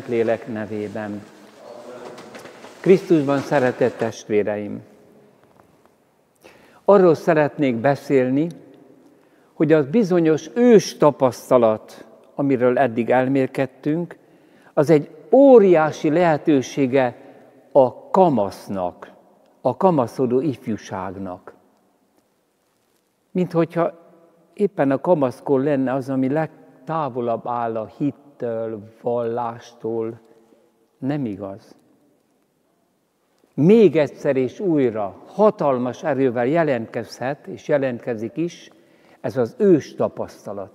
Szentlélek nevében. Krisztusban szeretett testvéreim! Arról szeretnék beszélni, hogy az bizonyos ős tapasztalat, amiről eddig elmérkedtünk, az egy óriási lehetősége a kamasznak, a kamaszodó ifjúságnak. Mint hogyha éppen a kamaszkor lenne az, ami legtávolabb áll a hittől, vallástól. Nem igaz. Még egyszer és újra hatalmas erővel jelentkezhet, és jelentkezik is, ez az ős tapasztalat.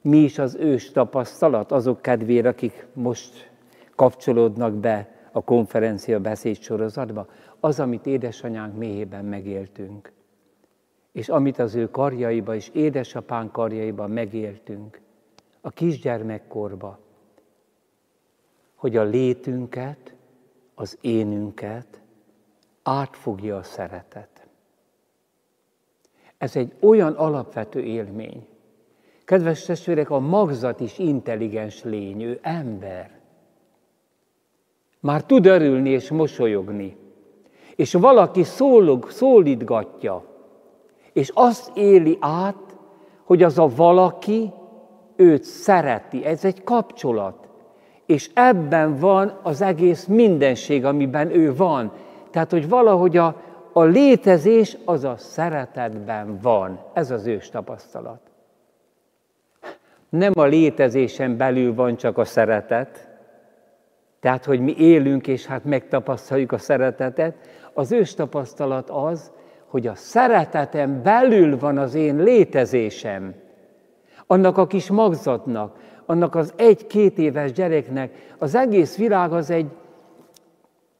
Mi is az ős tapasztalat? Azok kedvére, akik most kapcsolódnak be a konferencia beszéd sorozatba, az, amit édesanyánk méhében megéltünk, és amit az ő karjaiba és édesapán karjaiban megéltünk, a kisgyermekkorba, hogy a létünket, az énünket átfogja a szeretet. Ez egy olyan alapvető élmény. Kedves testvérek, a magzat is intelligens lény, ő ember. Már tud örülni és mosolyogni. És valaki szólog, szólítgatja, és azt éli át, hogy az a valaki őt szereti. Ez egy kapcsolat. És ebben van az egész mindenség, amiben ő van. Tehát, hogy valahogy a, a létezés az a szeretetben van. Ez az ős tapasztalat. Nem a létezésen belül van csak a szeretet, tehát, hogy mi élünk, és hát megtapasztaljuk a szeretetet. Az ős tapasztalat az, hogy a szeretetem belül van az én létezésem. Annak a kis magzatnak, annak az egy-két éves gyereknek, az egész világ az egy,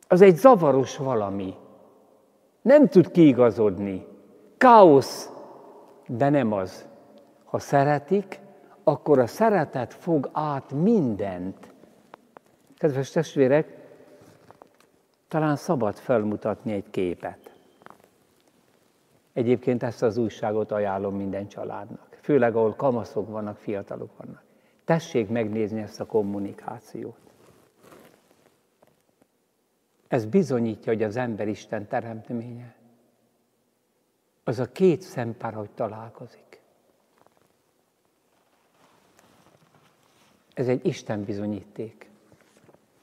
az egy zavaros valami. Nem tud kiigazodni. Káosz, de nem az. Ha szeretik, akkor a szeretet fog át mindent. Kedves testvérek, talán szabad felmutatni egy képet. Egyébként ezt az újságot ajánlom minden családnak, főleg ahol kamaszok vannak, fiatalok vannak. Tessék megnézni ezt a kommunikációt. Ez bizonyítja, hogy az ember Isten teremtménye. Az a két szempár, hogy találkozik. Ez egy Isten bizonyíték.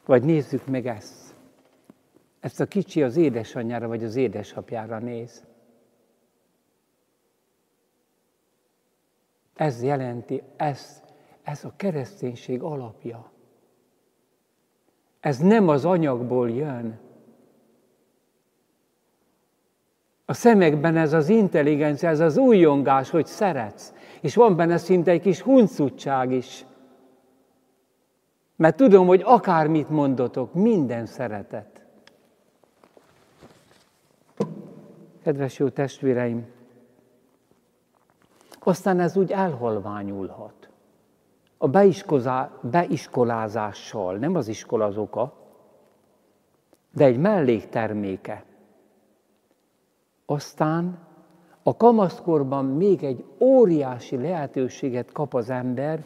Vagy nézzük meg ezt. Ezt a kicsi az édesanyjára vagy az édesapjára néz. Ez jelenti, ez, ez a kereszténység alapja. Ez nem az anyagból jön. A szemekben ez az intelligencia, ez az újongás, hogy szeretsz. És van benne szinte egy kis huncutság is. Mert tudom, hogy akármit mondotok, minden szeretet. Kedves jó testvéreim, aztán ez úgy elhalványulhat. A beiskolázással, nem az iskola az oka, de egy mellékterméke. Aztán a kamaszkorban még egy óriási lehetőséget kap az ember,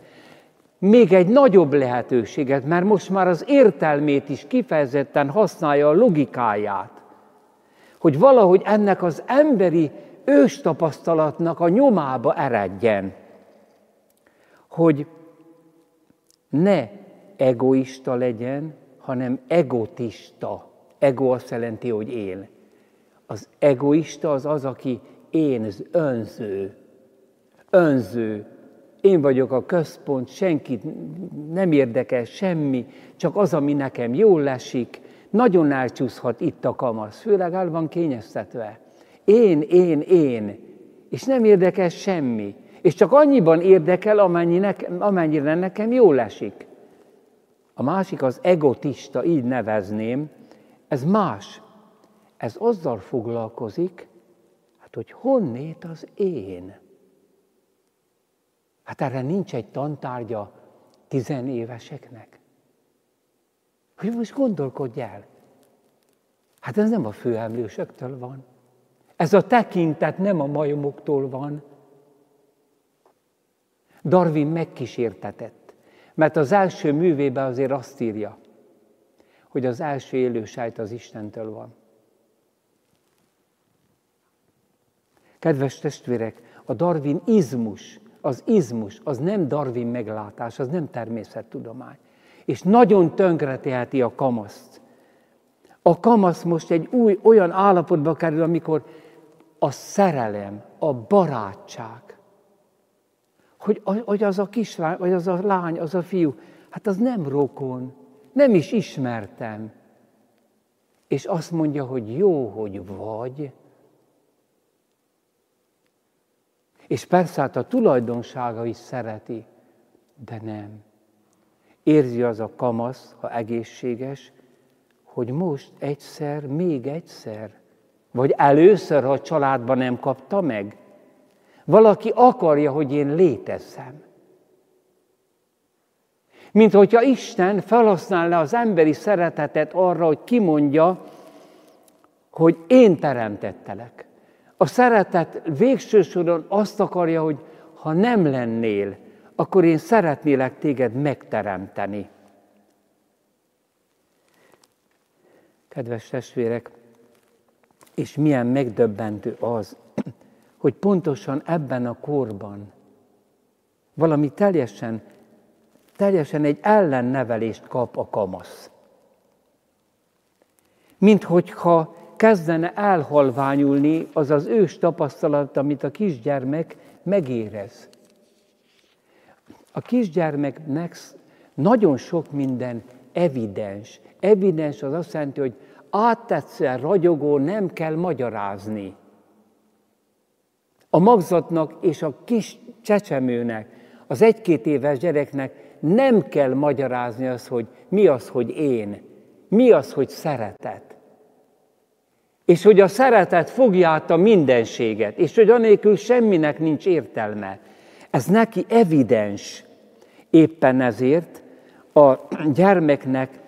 még egy nagyobb lehetőséget, mert most már az értelmét is kifejezetten használja a logikáját, hogy valahogy ennek az emberi őstapasztalatnak a nyomába eredjen, hogy ne egoista legyen, hanem egotista. Ego azt jelenti, hogy én. Az egoista az az, aki én, önző. Önző, én vagyok a központ, senkit nem érdekel semmi, csak az, ami nekem jól lesik, nagyon elcsúszhat itt a kamasz, főleg el van kényeztetve. Én, én, én, és nem érdekel semmi, és csak annyiban érdekel, amennyi nekem, amennyire nekem jól esik. A másik az egotista, így nevezném, ez más. Ez azzal foglalkozik, hát hogy honnét az én. Hát erre nincs egy tantárgya tizenéveseknek. Hogy most gondolkodj el. Hát ez nem a főemlősöktől van. Ez a tekintet nem a majomoktól van. Darwin megkísértetett, mert az első művébe azért azt írja, hogy az első élősájt az Istentől van. Kedves testvérek, a Darwin izmus, az izmus, az nem Darwin meglátás, az nem természettudomány. És nagyon teheti a kamaszt. A kamasz most egy új, olyan állapotba kerül, amikor a szerelem, a barátság, hogy, hogy az a kislány, vagy az a lány, az a fiú, hát az nem rokon, nem is ismertem. És azt mondja, hogy jó, hogy vagy. És persze hát a tulajdonsága is szereti, de nem. Érzi az a kamasz, ha egészséges, hogy most egyszer, még egyszer, vagy először, ha a családban nem kapta meg. Valaki akarja, hogy én létezzem. Mint hogyha Isten felhasználna az emberi szeretetet arra, hogy kimondja, hogy én teremtettelek. A szeretet végső soron azt akarja, hogy ha nem lennél, akkor én szeretnélek téged megteremteni. Kedves testvérek, és milyen megdöbbentő az, hogy pontosan ebben a korban valami teljesen, teljesen egy ellennevelést kap a kamasz. Mint hogyha kezdene elhalványulni az az ős tapasztalat, amit a kisgyermek megérez. A kisgyermeknek nagyon sok minden evidens. Evidens az azt jelenti, hogy áttetszően ragyogó, nem kell magyarázni. A magzatnak és a kis csecsemőnek, az egy-két éves gyereknek nem kell magyarázni az, hogy mi az, hogy én, mi az, hogy szeretet. És hogy a szeretet fogja át a mindenséget, és hogy anélkül semminek nincs értelme. Ez neki evidens. Éppen ezért a gyermeknek,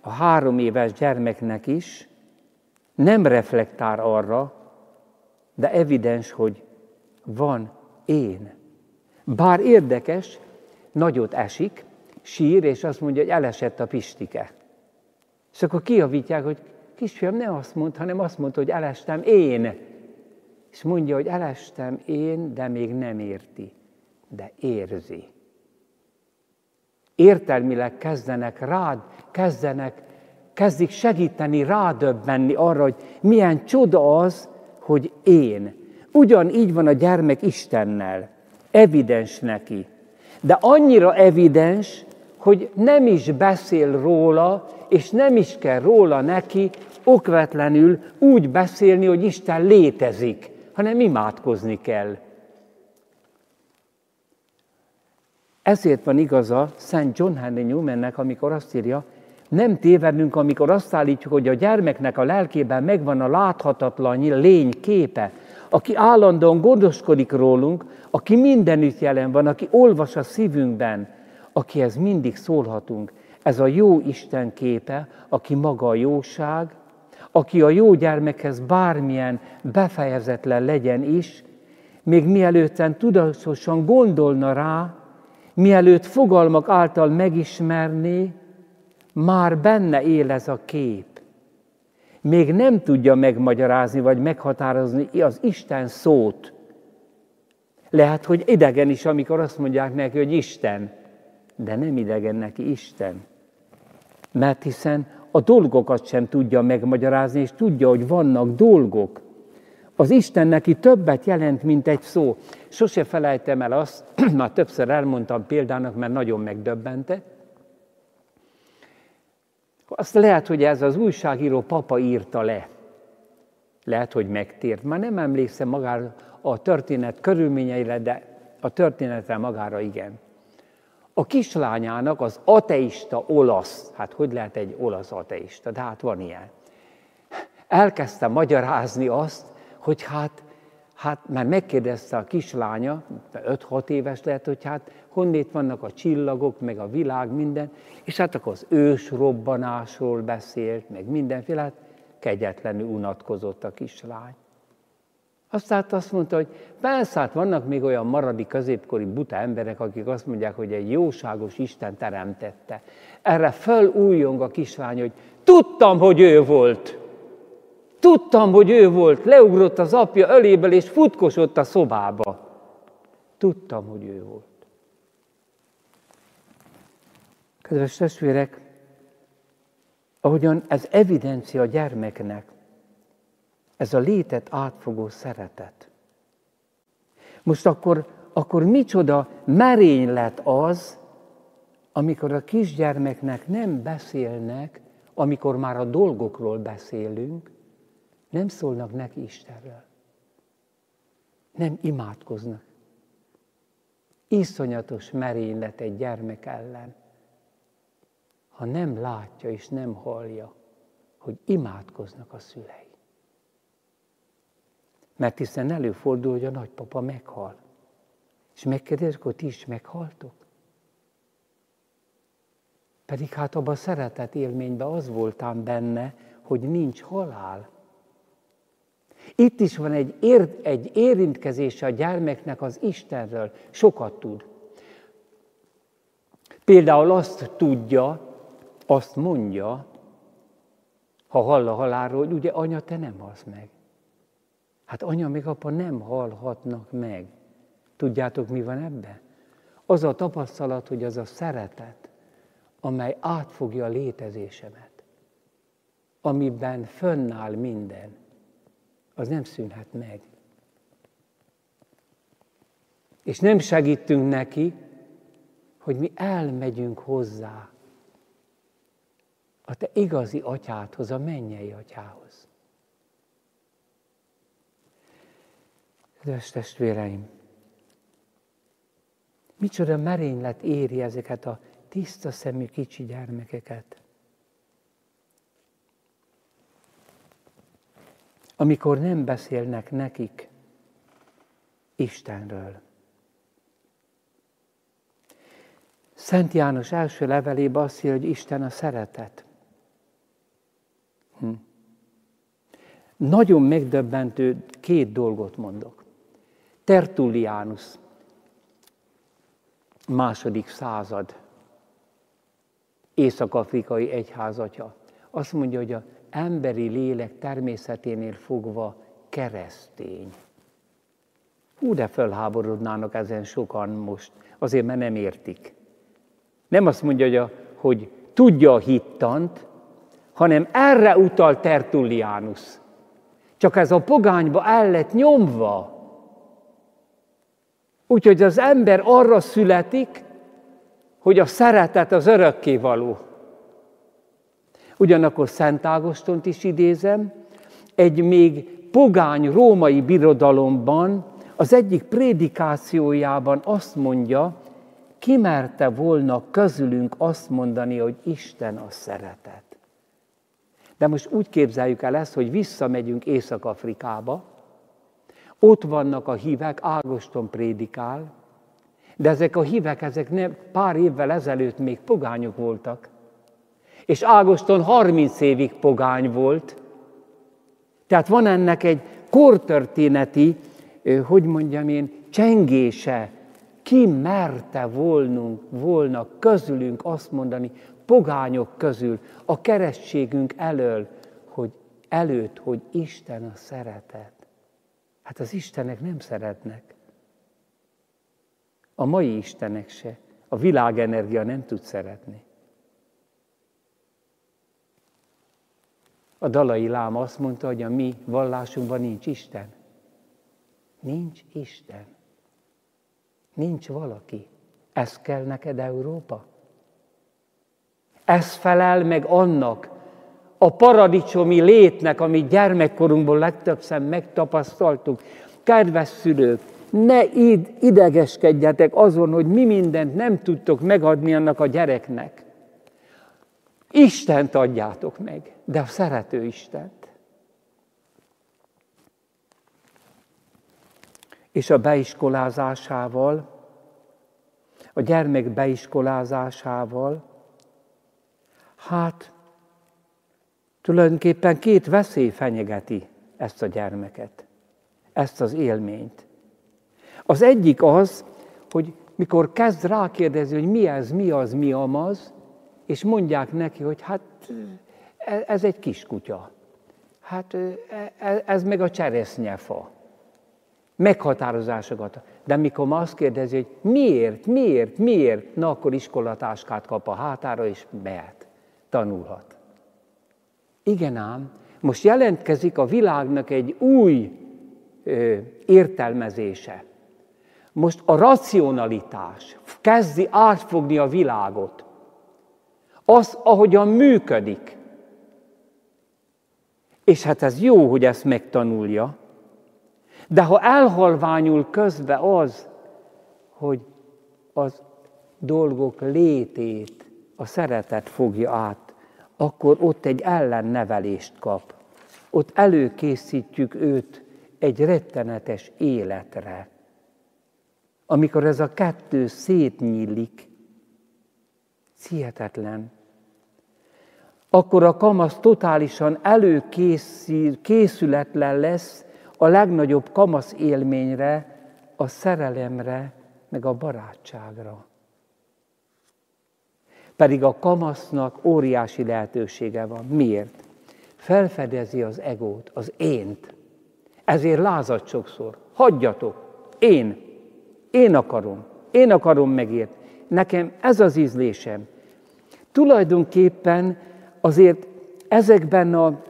a három éves gyermeknek is nem reflektál arra, de evidens, hogy van én. Bár érdekes, nagyot esik, sír, és azt mondja, hogy elesett a pistike. És akkor kiavítják, hogy kisfiam nem azt mond, hanem azt mondta, hogy elestem én. És mondja, hogy elestem én, de még nem érti, de érzi. Értelmileg kezdenek rád, kezdenek, kezdik segíteni rádöbbenni arra, hogy milyen csoda az, hogy én. Ugyanígy van a gyermek Istennel. Evidens neki. De annyira evidens, hogy nem is beszél róla, és nem is kell róla neki okvetlenül úgy beszélni, hogy Isten létezik, hanem imádkozni kell. Ezért van igaza Szent John Henry Newmannek, amikor azt írja, nem tévedünk, amikor azt állítjuk, hogy a gyermeknek a lelkében megvan a láthatatlan lény képe, aki állandóan gondoskodik rólunk, aki mindenütt jelen van, aki olvas a szívünkben, akihez mindig szólhatunk. Ez a jó Isten képe, aki maga a jóság, aki a jó gyermekhez bármilyen befejezetlen legyen is, még mielőtt tudatosan gondolna rá, mielőtt fogalmak által megismerné, már benne él ez a kép. Még nem tudja megmagyarázni vagy meghatározni az Isten szót. Lehet, hogy idegen is, amikor azt mondják neki, hogy Isten, de nem idegen neki Isten. Mert hiszen a dolgokat sem tudja megmagyarázni, és tudja, hogy vannak dolgok. Az Isten neki többet jelent, mint egy szó. Sose felejtem el azt, már többször elmondtam példának, mert nagyon megdöbbente. Azt lehet, hogy ez az újságíró papa írta le. Lehet, hogy megtért. Már nem emlékszem magára a történet körülményeire, de a történetre magára igen. A kislányának az ateista olasz, hát hogy lehet egy olasz ateista, de hát van ilyen. Elkezdte magyarázni azt, hogy hát, hát már megkérdezte a kislánya, 5-6 éves lehet, hogy hát honnét vannak a csillagok, meg a világ, minden, és hát akkor az ős robbanásról beszélt, meg mindenféle, hát kegyetlenül unatkozott a kislány. Aztán azt mondta, hogy persze, hát vannak még olyan maradi középkori buta emberek, akik azt mondják, hogy egy jóságos Isten teremtette. Erre fölújjong a kislány, hogy tudtam, hogy ő volt. Tudtam, hogy ő volt. Leugrott az apja öléből, és futkosott a szobába. Tudtam, hogy ő volt. Kedves testvérek, ahogyan ez evidencia a gyermeknek, ez a létet átfogó szeretet. Most akkor, akkor micsoda merénylet az, amikor a kisgyermeknek nem beszélnek, amikor már a dolgokról beszélünk, nem szólnak neki Istenről. Nem imádkoznak. Iszonyatos merénylet egy gyermek ellen, ha nem látja és nem hallja, hogy imádkoznak a szülei. Mert hiszen előfordul, hogy a nagypapa meghal. És megkérdezik, hogy ti is meghaltok? Pedig hát abban a szeretet élményben az voltám benne, hogy nincs halál. Itt is van egy, ér, egy érintkezése a gyermeknek az Istenről. Sokat tud. Például azt tudja, azt mondja, ha hall a halálról, hogy ugye anya, te nem halsz meg. Hát anya meg apa nem halhatnak meg. Tudjátok, mi van ebben? Az a tapasztalat, hogy az a szeretet, amely átfogja a létezésemet, amiben fönnáll minden, az nem szűnhet meg. És nem segítünk neki, hogy mi elmegyünk hozzá a te igazi atyádhoz, a mennyei atyához. Kedves testvéreim, micsoda merénylet éri ezeket a tiszta szemű kicsi gyermekeket. Amikor nem beszélnek nekik Istenről. Szent János első levelében azt írja, hogy Isten a szeretet. Hm. Nagyon megdöbbentő két dolgot mondok. Tertullianus, második század, észak-afrikai egyházatja. Azt mondja, hogy az emberi lélek természeténél fogva keresztény. Hú, de fölháborodnának ezen sokan most, azért mert nem értik. Nem azt mondja, hogy, a, hogy tudja a hittant, hanem erre utal Tertullianus. Csak ez a pogányba el lett nyomva. Úgyhogy az ember arra születik, hogy a szeretet az való. Ugyanakkor Szent Ágostont is idézem, egy még pogány római birodalomban az egyik prédikációjában azt mondja, kimerte volna közülünk azt mondani, hogy Isten a szeretet. De most úgy képzeljük el ezt, hogy visszamegyünk Észak-Afrikába, ott vannak a hívek, Ágoston prédikál, de ezek a hívek, ezek nem, pár évvel ezelőtt még pogányok voltak. És Ágoston 30 évig pogány volt. Tehát van ennek egy kortörténeti, hogy mondjam én, csengése. Ki merte volnunk, volna közülünk azt mondani, pogányok közül, a keresztségünk elől, hogy előtt, hogy Isten a szeretet. Hát az Istenek nem szeretnek. A mai Istenek se. A világenergia nem tud szeretni. A dalai láma azt mondta, hogy a mi vallásunkban nincs Isten. Nincs Isten. Nincs valaki. Ez kell neked Európa? Ez felel meg annak a paradicsomi létnek, amit gyermekkorunkból legtöbbször megtapasztaltuk. Kedves szülők, ne id idegeskedjetek azon, hogy mi mindent nem tudtok megadni annak a gyereknek. Istent adjátok meg, de a szerető Istent. És a beiskolázásával, a gyermek beiskolázásával, hát tulajdonképpen két veszély fenyegeti ezt a gyermeket. ezt az élményt. Az egyik az, hogy mikor kezd rákérdezni, hogy mi ez, mi az, mi amaz, és mondják neki, hogy hát ez egy kiskutya. Hát e, e, ez meg a cseresznyefa. Meghatározásokat. De mikor ma azt kérdezi, hogy miért, miért, miért, na akkor iskolatáskát kap a hátára, és mehet, tanulhat. Igen ám, most jelentkezik a világnak egy új ö, értelmezése. Most a racionalitás kezdi átfogni a világot. Az, ahogyan működik. És hát ez jó, hogy ezt megtanulja. De ha elhalványul közbe az, hogy az dolgok létét a szeretet fogja át, akkor ott egy ellennevelést kap. Ott előkészítjük őt egy rettenetes életre. Amikor ez a kettő szétnyílik, hihetetlen. Akkor a kamasz totálisan előkészületlen lesz a legnagyobb kamasz élményre, a szerelemre, meg a barátságra. Pedig a kamasznak óriási lehetősége van. Miért? Felfedezi az egót, az ént. Ezért lázad sokszor. Hagyjatok, én, én akarom, én akarom megért. Nekem ez az ízlésem. Tulajdonképpen azért ezekben a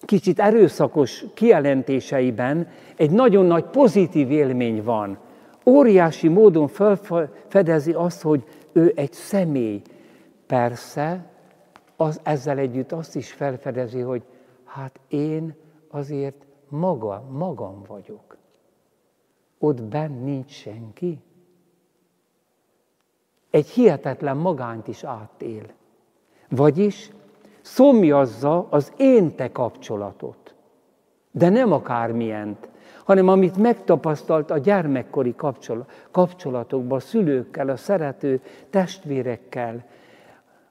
kicsit erőszakos kijelentéseiben egy nagyon nagy pozitív élmény van. Óriási módon felfedezi azt, hogy ő egy személy. Persze, az ezzel együtt azt is felfedezi, hogy hát én azért maga, magam vagyok. Ott benn nincs senki. Egy hihetetlen magányt is átél. Vagyis szomjazza az én-te kapcsolatot. De nem akármilyent, hanem amit megtapasztalt a gyermekkori kapcsolatokban, a szülőkkel, a szerető testvérekkel.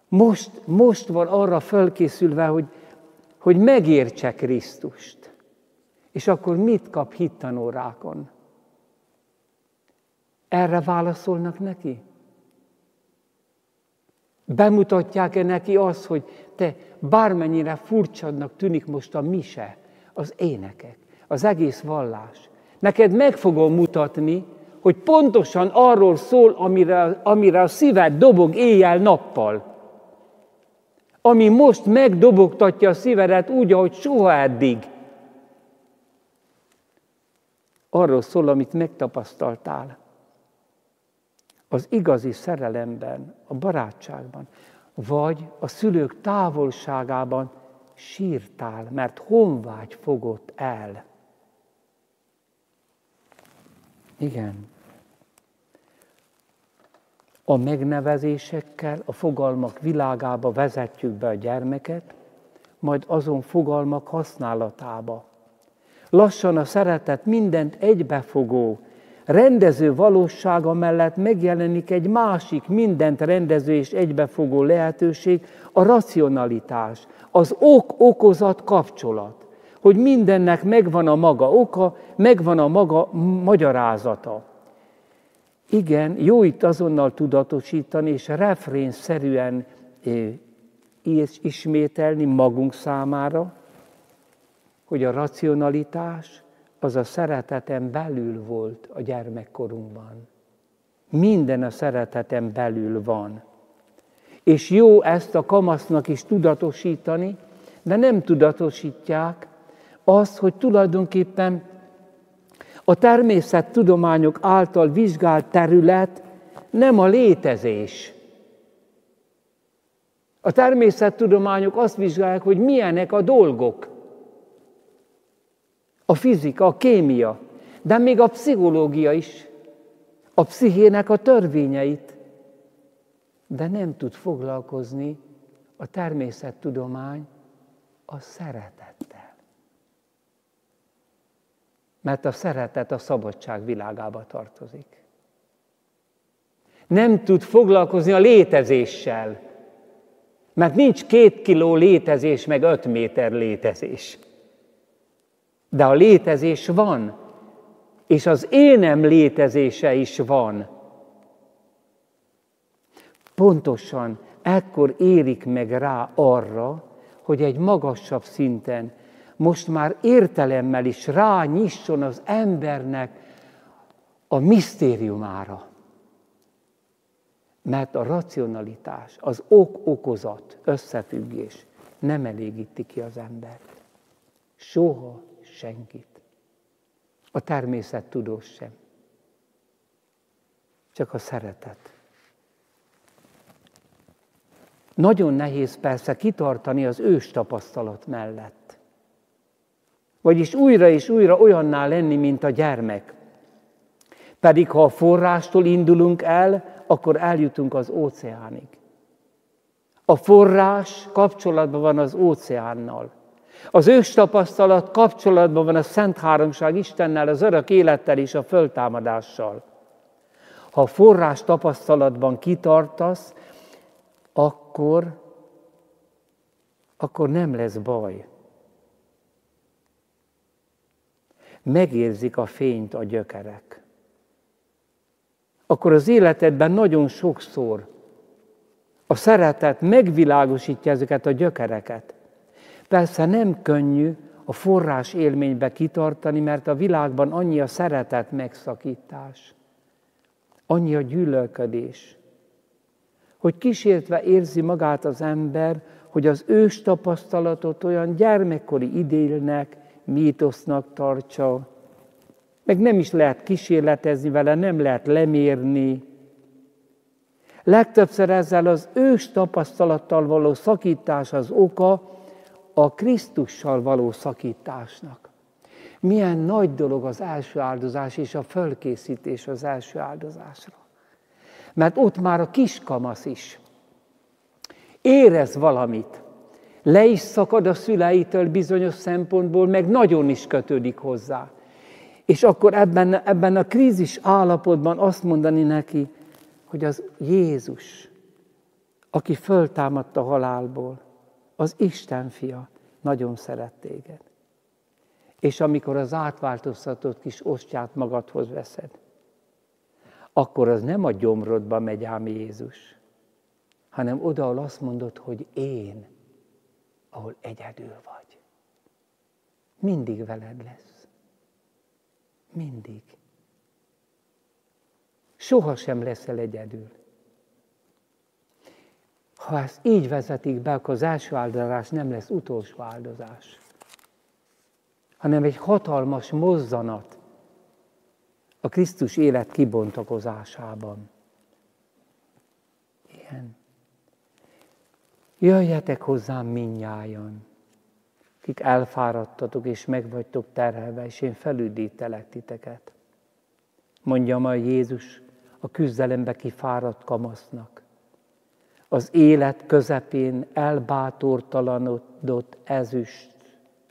Most, most van arra fölkészülve, hogy, hogy megértse Krisztust. És akkor mit kap hittanórákon? Erre válaszolnak neki? Bemutatják-e neki azt, hogy te bármennyire furcsadnak tűnik most a mise, az énekek, az egész vallás. Neked meg fogom mutatni, hogy pontosan arról szól, amire, amire a szíved dobog éjjel-nappal. Ami most megdobogtatja a szívedet úgy, ahogy soha eddig. Arról szól, amit megtapasztaltál az igazi szerelemben, a barátságban, vagy a szülők távolságában sírtál, mert honvágy fogott el. Igen. A megnevezésekkel, a fogalmak világába vezetjük be a gyermeket, majd azon fogalmak használatába. Lassan a szeretet mindent egybefogó, rendező valósága mellett megjelenik egy másik, mindent rendező és egybefogó lehetőség, a racionalitás, az ok-okozat kapcsolat. Hogy mindennek megvan a maga oka, megvan a maga magyarázata. Igen, jó itt azonnal tudatosítani, és refrénszerűen ismételni magunk számára, hogy a racionalitás az a szeretetem belül volt a gyermekkorunkban. Minden a szeretetem belül van. És jó ezt a kamasznak is tudatosítani, de nem tudatosítják azt, hogy tulajdonképpen a természettudományok által vizsgált terület nem a létezés. A természettudományok azt vizsgálják, hogy milyenek a dolgok a fizika, a kémia, de még a pszichológia is, a pszichének a törvényeit, de nem tud foglalkozni a természettudomány a szeretettel. Mert a szeretet a szabadság világába tartozik. Nem tud foglalkozni a létezéssel, mert nincs két kiló létezés, meg öt méter létezés. De a létezés van, és az énem létezése is van. Pontosan ekkor érik meg rá arra, hogy egy magasabb szinten most már értelemmel is rányisson az embernek a misztériumára. Mert a racionalitás, az ok-okozat, összefüggés nem elégíti ki az embert. Soha senkit. A természet tudós sem. Csak a szeretet. Nagyon nehéz persze kitartani az ős tapasztalat mellett. Vagyis újra és újra olyanná lenni, mint a gyermek. Pedig ha a forrástól indulunk el, akkor eljutunk az óceánig. A forrás kapcsolatban van az óceánnal. Az ős tapasztalat kapcsolatban van a Szent Háromság Istennel, az örök élettel és a föltámadással. Ha forrás tapasztalatban kitartasz, akkor, akkor nem lesz baj. Megérzik a fényt a gyökerek. Akkor az életedben nagyon sokszor a szeretet megvilágosítja ezeket a gyökereket. Persze nem könnyű a forrás élménybe kitartani, mert a világban annyi a szeretet megszakítás, annyi a gyűlölködés, hogy kísértve érzi magát az ember, hogy az ős tapasztalatot olyan gyermekkori idélnek, mítosznak tartsa, meg nem is lehet kísérletezni vele, nem lehet lemérni. Legtöbbször ezzel az ős tapasztalattal való szakítás az oka a Krisztussal való szakításnak. Milyen nagy dolog az első áldozás és a fölkészítés az első áldozásra. Mert ott már a kiskamasz is érez valamit. Le is szakad a szüleitől bizonyos szempontból, meg nagyon is kötődik hozzá. És akkor ebben, ebben a krízis állapotban azt mondani neki, hogy az Jézus, aki föltámadt a halálból, az Isten fia, nagyon szeret téged. És amikor az átváltoztatott kis ostját magadhoz veszed, akkor az nem a gyomrodba megy ám Jézus, hanem oda, ahol azt mondod, hogy én, ahol egyedül vagy. Mindig veled lesz. Mindig. Soha sem leszel egyedül. Ha ezt így vezetik be, akkor az első áldozás nem lesz utolsó áldozás, hanem egy hatalmas mozzanat a Krisztus élet kibontakozásában. Igen. Jöjjetek hozzám minnyájan, kik elfáradtatok és megvagytok terhelve, és én felüdítelek titeket. Mondja majd Jézus a küzdelembe kifáradt kamasznak. Az élet közepén elbátortalanodott ezüst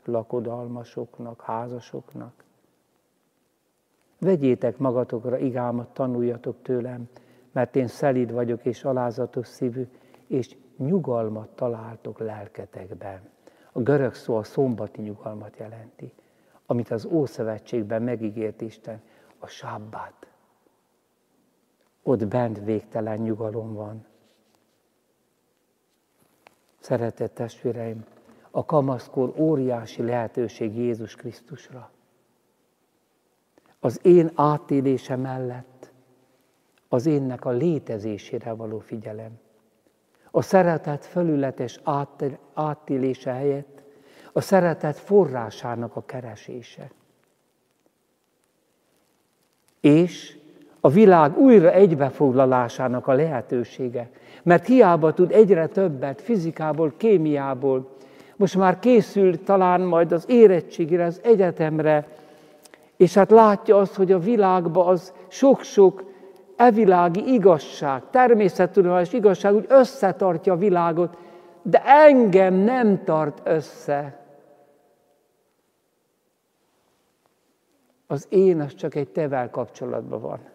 lakodalmasoknak, házasoknak. Vegyétek magatokra igámat, tanuljatok tőlem, mert én szelíd vagyok és alázatos szívű, és nyugalmat találtok lelketekben. A görög szó a szombati nyugalmat jelenti, amit az Ószövetségben megígért Isten, a sábbát. Ott bent végtelen nyugalom van. Szeretett testvéreim, a kamaszkor óriási lehetőség Jézus Krisztusra. Az én átélése mellett az énnek a létezésére való figyelem. A szeretet fölületes átélése helyett a szeretet forrásának a keresése. És a világ újra egybefoglalásának a lehetősége. Mert hiába tud egyre többet fizikából, kémiából, most már készül talán majd az érettségére, az egyetemre, és hát látja azt, hogy a világban az sok-sok evilági igazság, természettudományos igazság úgy összetartja a világot, de engem nem tart össze. Az én az csak egy tevel kapcsolatban van.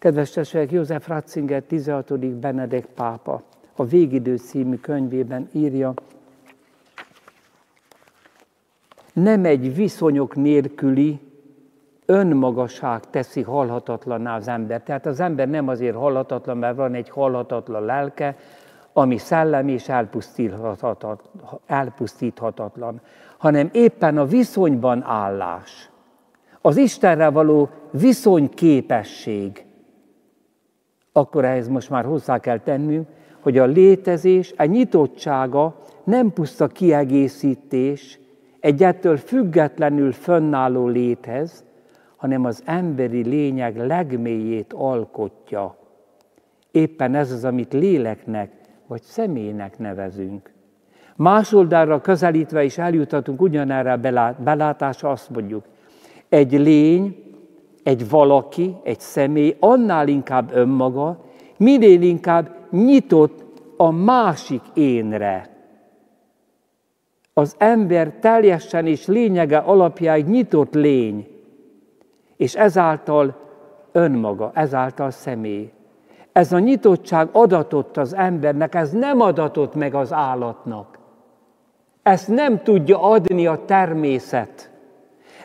Kedves testvérek, József Ratzinger 16. Benedek pápa a Végidő című könyvében írja, nem egy viszonyok nélküli önmagaság teszi halhatatlanná az ember. Tehát az ember nem azért halhatatlan, mert van egy halhatatlan lelke, ami szellem és elpusztíthatatlan, hanem éppen a viszonyban állás, az Istenre való viszonyképesség, akkor ehhez most már hozzá kell tennünk, hogy a létezés, a nyitottsága nem puszta kiegészítés egy ettől függetlenül fönnálló léthez, hanem az emberi lényeg legmélyét alkotja. Éppen ez az, amit léleknek vagy személynek nevezünk. Más oldalra közelítve is eljutatunk ugyanerre a belátásra, azt mondjuk, egy lény, egy valaki, egy személy annál inkább önmaga, minél inkább nyitott a másik énre. Az ember teljesen és lényege alapjáig nyitott lény, és ezáltal önmaga, ezáltal személy. Ez a nyitottság adatott az embernek, ez nem adatott meg az állatnak. Ezt nem tudja adni a természet.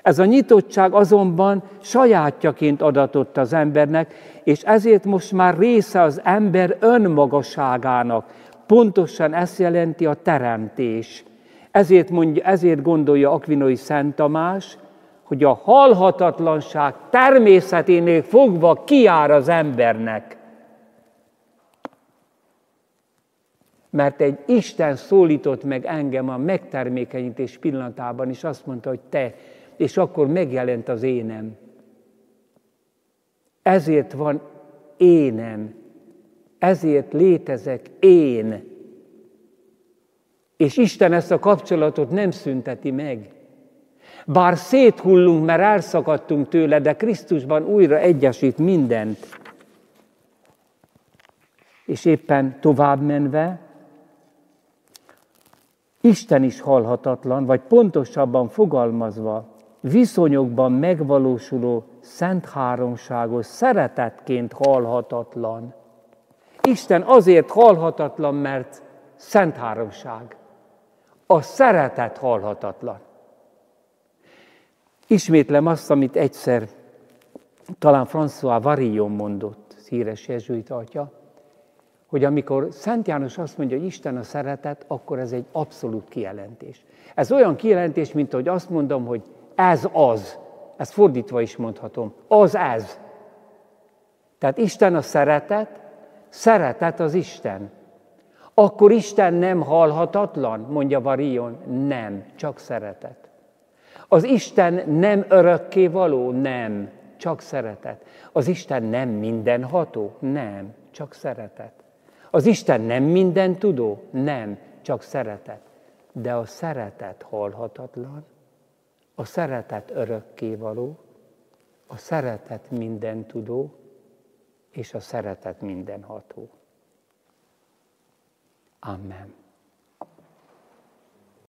Ez a nyitottság azonban sajátjaként adatott az embernek, és ezért most már része az ember önmagaságának. Pontosan ezt jelenti a teremtés. Ezért, mondja, ezért gondolja Akvinoi Szent Tamás, hogy a halhatatlanság természeténél fogva kiár az embernek. Mert egy Isten szólított meg engem a megtermékenyítés pillanatában, és azt mondta, hogy te, és akkor megjelent az énem. Ezért van énem, ezért létezek én. És Isten ezt a kapcsolatot nem szünteti meg. Bár széthullunk, mert elszakadtunk tőle, de Krisztusban újra egyesít mindent. És éppen tovább menve, Isten is halhatatlan, vagy pontosabban fogalmazva, viszonyokban megvalósuló szent háromságos szeretetként halhatatlan. Isten azért halhatatlan, mert szent háromság. A szeretet halhatatlan. Ismétlem azt, amit egyszer talán François Varillon mondott, híres jezsuit atya, hogy amikor Szent János azt mondja, hogy Isten a szeretet, akkor ez egy abszolút kijelentés. Ez olyan kijelentés, mint hogy azt mondom, hogy ez az. Ezt fordítva is mondhatom. Az ez. Tehát Isten a szeretet, szeretet az Isten. Akkor Isten nem halhatatlan, mondja Varion. Nem, csak szeretet. Az Isten nem örökké való? Nem, csak szeretet. Az Isten nem mindenható? Nem, csak szeretet. Az Isten nem minden tudó? Nem, csak szeretet. De a szeretet halhatatlan, a szeretet örökké való, a szeretet minden tudó, és a szeretet mindenható. Amen.